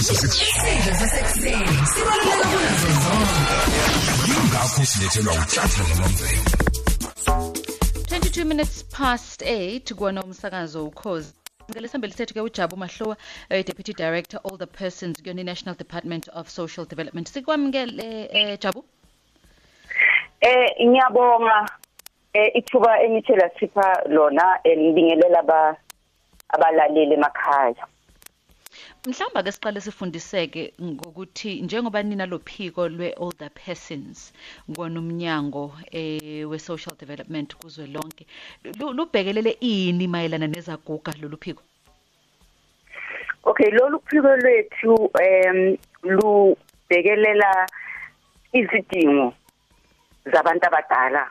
isidlo sasekuseni sibaluleke kunazo zonke yingakho silethelwa uthatha nomvelo 22 minutes past 8 kuwona umsakazo ukhozi ngale sambeli sethu ke ujabu mahlowa uh, deputy director older persons kuyona i-national department of social development. Sikwamukele eh, jabu? Eh ngiyabonga. Eh ithuba engithela sipha lona elibingelela aba abalaleli emakhaya. Mhlawumbe ake siqale sifundiseke ngokuthi njengoba nina lo phiko lwe-older persons kona umnyango eh, we-social development kuzwe lonke lu- lubhekelele ini mayelana nezaguga lolu phiko Okay lolu phiko lwethu em lubhekelela izidingo zabantu abadala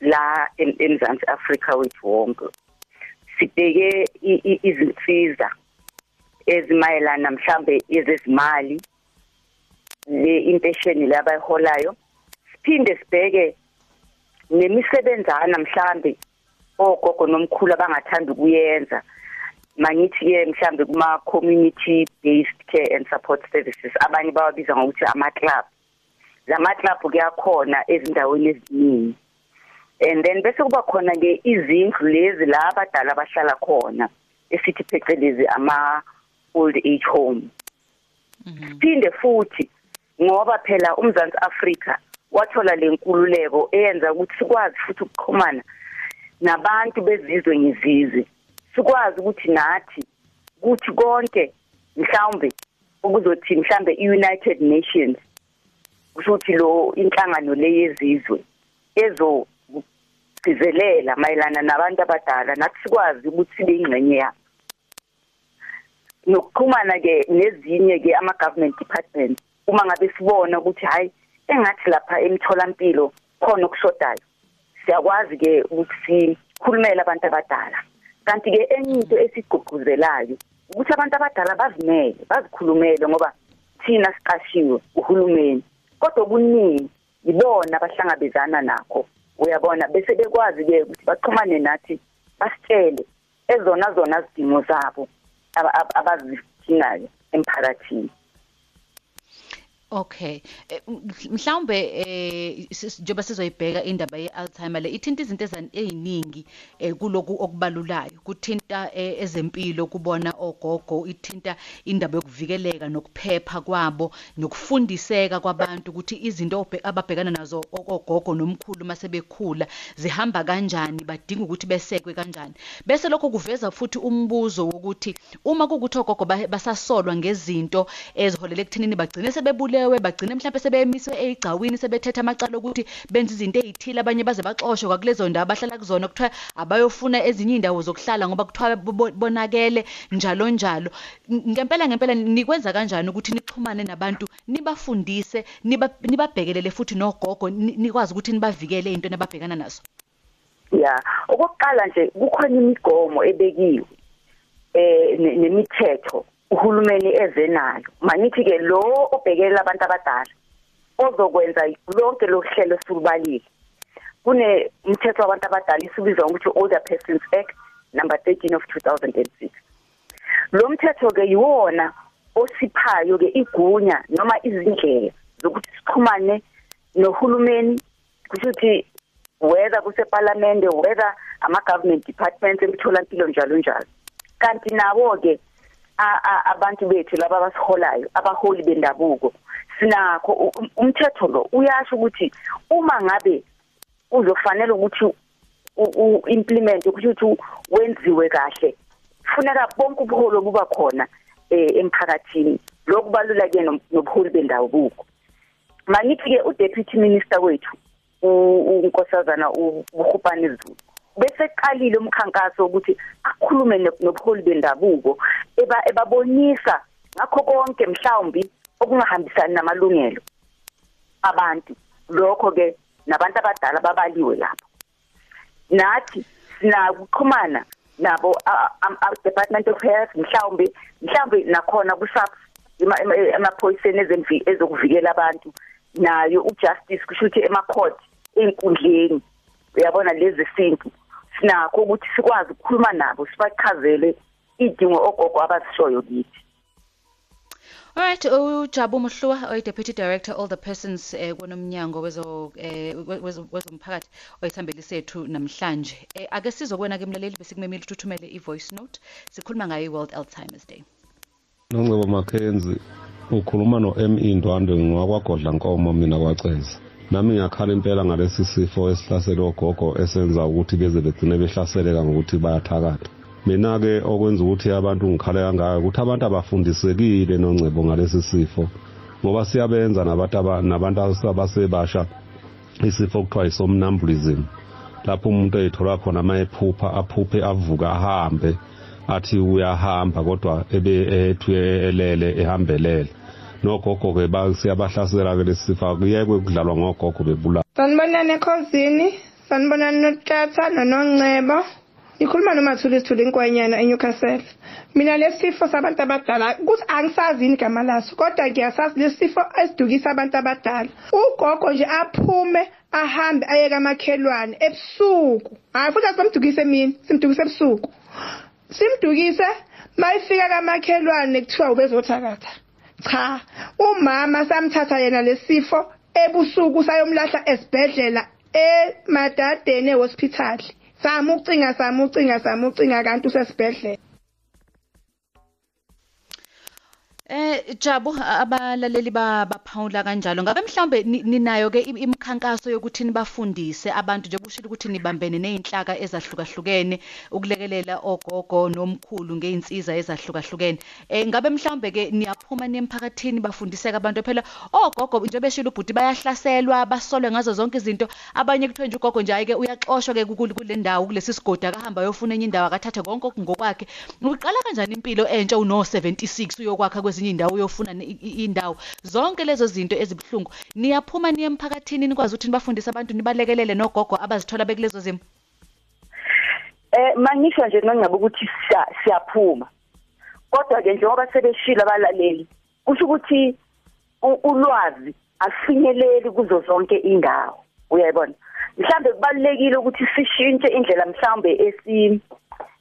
la em- eMzansi Afrika wethu wonke. Sibheke izinsiza ezimayelana mhlambe ezezimali le impesheni labayiholayo siphinde sibheke nemisebenzana mhlambe ogogo nomkhulu abangathanda ukuyenza. Mangithi ke mhlambe kuma community based care and support services abanye bawabiza ngokuthi ama club lama club kuyakhona ezindaweni eziningi. And then bese kuba khona ke izindlu lezi la abadala abahlala khona esithi phecelezi ama old age home. Siphinde futhi ngoba phela uMzansi Afrika wathola lenkululeko eyenza ukuthi sikwazi futhi ukuxhumana nabantu bezizwe ngezizwe sikwazi ukuthi nathi kuthi konke mhlawumbe ukuzothi mhlambe iUnited Nations kushuthi lo inhlangano leyezizwe ezo sizelela mayelana nabantu abadala nathi sikwazi ukuthi sibe ingxenye yabo. Nokuxhumana ke nezinye ke ama government departments uma ngabe sibona ukuthi hayi engathi lapha emtholampilo khona okushodayo siyakwazi ke ukuthi sikhulumele abantu abadala. Kanti ke enye into esigqugquzelayo ukuthi abantu abadala bazimele bazikhulumele ngoba thina siqashiwe uhulumeni. Kodwa kuningi ibona abahlangabezana nakho uyabona? Bese bekwazi ke ukuthi baxhumane nathi basitshele ezona zona zidingo zabo. Aba- aba- abazidingayo emphakathini Okay. Eh, Mhlawumbe eh njengoba sizoyibheka indaba ye-Alzheimer le ithinta izinto eziningi eh, kuloku okubalulayo. Kuthinta eh, ezempilo kubona ogogo, ithinta indaba yokuvikeleka nokuphepha kwabo, nokufundiseka kwabantu ukuthi izinto ababhekana nazo ogogo nomkhulu mase bekhula zihamba kanjani, badinga ukuthi besekwe kanjani. Bese lokho kuveza futhi umbuzo wokuthi uma kukuthi ogogo ba- basasolwa ngezinto eziholele ekuthenini bagcine sebebulewe bagcine mhlawumbe sebemiswe eyigcawini sebethetha amacala ukuthi benza izinto ezithile abanye baze baxoshwe kwakulezo ndawo abahlala kuzona kuthiwa abayofuna ezinye indawo zokuhlala ngoba kuthiwa bonakele njalo njalo. Ngempela ngempela nikwenza kanjani ukuthi nixhumane nabantu nibafundise niba- nibabhekelele futhi nogogo ni- nikwazi ukuthi nibavikele into ababhekana nazo? Ya okokuqala nje kukhona imigomo ebekiwe eh ne- nemithetho uhulumeni ezenayo manithi ke lo obhekela abantu abadala ozokwenza lonke lohlelo silubalile kune umthetho wabantu abadala isibizwa ngokuthi Older Persons Act number 13 of 2006 lo mthetho ke yiwona osiphayo ke igunya noma izindlela zokuthi sixhumane nohulumeni kusho ukuthi whether kuseparlamente whether ama government departments emtholampilo njalo njalo. Kanti nabo ke abantu bethu laba abasiholayo abaholi bendabuko sinakho um- umthetho lo uyasho ukuthi uma ngabe uzofanele ukuthi u- u- implement ukuthi wenziwe kahle. Kufuneka bonke ubuholo buba khona eh, emphakathini. Lokubalula ke nobuholi bendabuko manithi ke udeputy minister wethu unkosazana ubuhupane Zulu bese qalile umkhankaso ukuthi akhulume nobuholi bendabuko eba ebabonisa ngakho konke mhlawumbi okungahambisani namalungelo abantu. Lokho ke nabantu abadala babaliwe lapho. Nathi sinakuxhumana nabo a- a- a- Department of Health mhlawumbe mhlawumbe nakhona kusap emaphoyiseni ezemvi ezokuvikela abantu. Nayo ujustice kusho ukuthi emacourt einkundleni uyabona lezi sintu sinakho ukuthi sikwazi ukukhuluma nabo sibachazele idingo ogogo abazishoyo kithi. Alright, uJabu Mhluwa oyi Deputy Director all the persons eh kunomnyango wezo eh wezo- wezomphakathi oyithambeli sethu namhlanje. Eh ake sizokwena ke mlaleli besikumemile ukuthi uthumele i-voice note. Sikhuluma ngayo i-World Alzheimer's Day. Nongcebo Mackenzie ukhuluma no-ME Ndwandwe ngwakwagodla Nkomo mina kwaceza nami ngiyakhala impela ngalesi sifo esihlasele ogogo esenza ukuthi beze begcine behlaseleka ngokuthi bayathakatha mina-ke okwenza ukuthi abantu ngikhale kangaka ukuthi abantu abafundisekile nongcebo ngalesi sifo. Ngoba siyabenza nabantu aba- nabantu abasebasha isifo kuthiwa isomnambulism. Lapho umuntu eyithola khona uma ephupha aphuphe avuka ahambe athi uyahamba kodwa ebe ethi elele ehambelele. Nogogo-ke ba- siyabahlasela-ke lesi sifo kuyekwe kudlalwa ngogogo bebulala sanibonani ekhosini sanibonani notata nonongcebo. Ngikhuluma nomathuli sithule inkwenyana eNewcastle mina lesi sifo sabantu abadala kuthi angisazi igama laso kodwa ngiyasazi lesi sifo esidukisa abantu abadala. Ugogo nje aphume ahambe aye kamakhelwane ebusuku. Hayi futhi asimdukise emini simdukise ebusuku. Simdukise mayifika kamakhelwane kuthiwa ubezothakatha. Cha umama samthatha yena lesifo ebusuku sayomlahla esibhedlela emadadeni ehospital samucinga samucinga samucinga kanti usesibhedlela Eh Jabu abalaleli ba- baphawula kanjalo ngabe mhlawumbe ni- ninayo ke im- imikhankaso yokuthi nibafundise abantu nje kushilo ukuthi nibambene nezinhlaka ezahlukahlukene ukulekelela ogogo nomkhulu ngeinsiza ezahlukahlukene. Eh ngabe mhlawumbe ke niyaphuma nemphakathini bafundiseka abantu? Phela ogogo nje beshilo ubhuti bayahlaselwa basolwe ngazo zonke izinto. Abanye kuthiwe nje ugogo nje ayike uyaxoshwa ke kule kule ndawo kulesi sigodi akahamba ayofuna enye indawo akathathe konke ngokwakhe uqala kanjani impilo entsha uno 76 uyokwakha kwezinye indawo uyofuna ne- i- i- indawo zonke lezo zinto ezibhlungu niyaphuma niye emphakathini nikwazi ukuthi nibafundise abantu nibalekelele nogogo abazithola bekulezo zimo? Eh mangisho nje nongcaba ukuthi siya- siyaphuma. Kodwa ke njengoba sebeshila abalaleli kusho ukuthi u- ulwazi afinyeleli kuzo zonke indawo uyayibona? Mhlambe kubalekile ukuthi sishintshe indlela mhlambe esi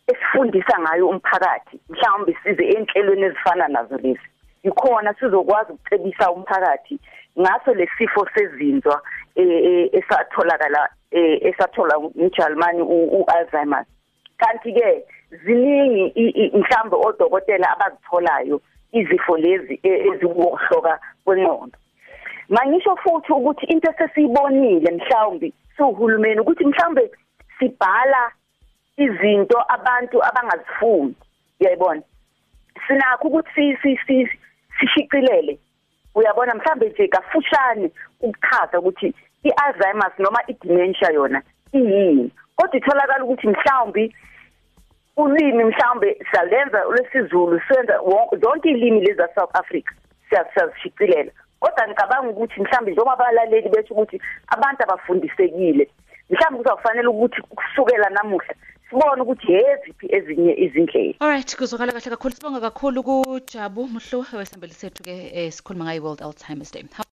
esifundisa ngayo umphakathi mhlawumbe size enhlelweni ezifana nazo lezi. Ikhona sizokwazi ukucebisa umphakathi ngaso lesifo sezinzwa eh, eh, esatholakala eh, esathola uMjalmani uAlzheimer. Kanti ke ziningi mhlambe odokotela abazitholayo izifo lezi e- ezikuhloka kwenqondo mangisho futhi ukuthi into esesiyibonile mhlawumbe siwuhulumeni ukuthi mhlawumbe sibhala izinto abantu abangazifuni. Uyayibona? Sinakho ukuthi si- si- si- sishicilele. Uyabona? Mhlambe nje kafushane ukuchaza ukuthi iAlzheimer's noma idementia yona iyini. Kodwa itholakala ukuthi mhlawumbe ulimi mhlawumbe siyalenza lwesizulu senza zonke ilimi lezi South Africa siyazishicilela. Kodwa ngicabanga ukuthi mhlawumbe njengoba abalaleli bethu ukuthi abantu abafundisekile mhlawumbe kuzawufanele ukuthi kusukela namuhla sibone ukuthi yeziphi ezinye izindlela. Alright kuzokhala kahle kakhulu. Sibonga kakhulu kuJabu Mhluwa wesambeli sethu ke eh, sikhuluma ngayo World Alzheimer's Day.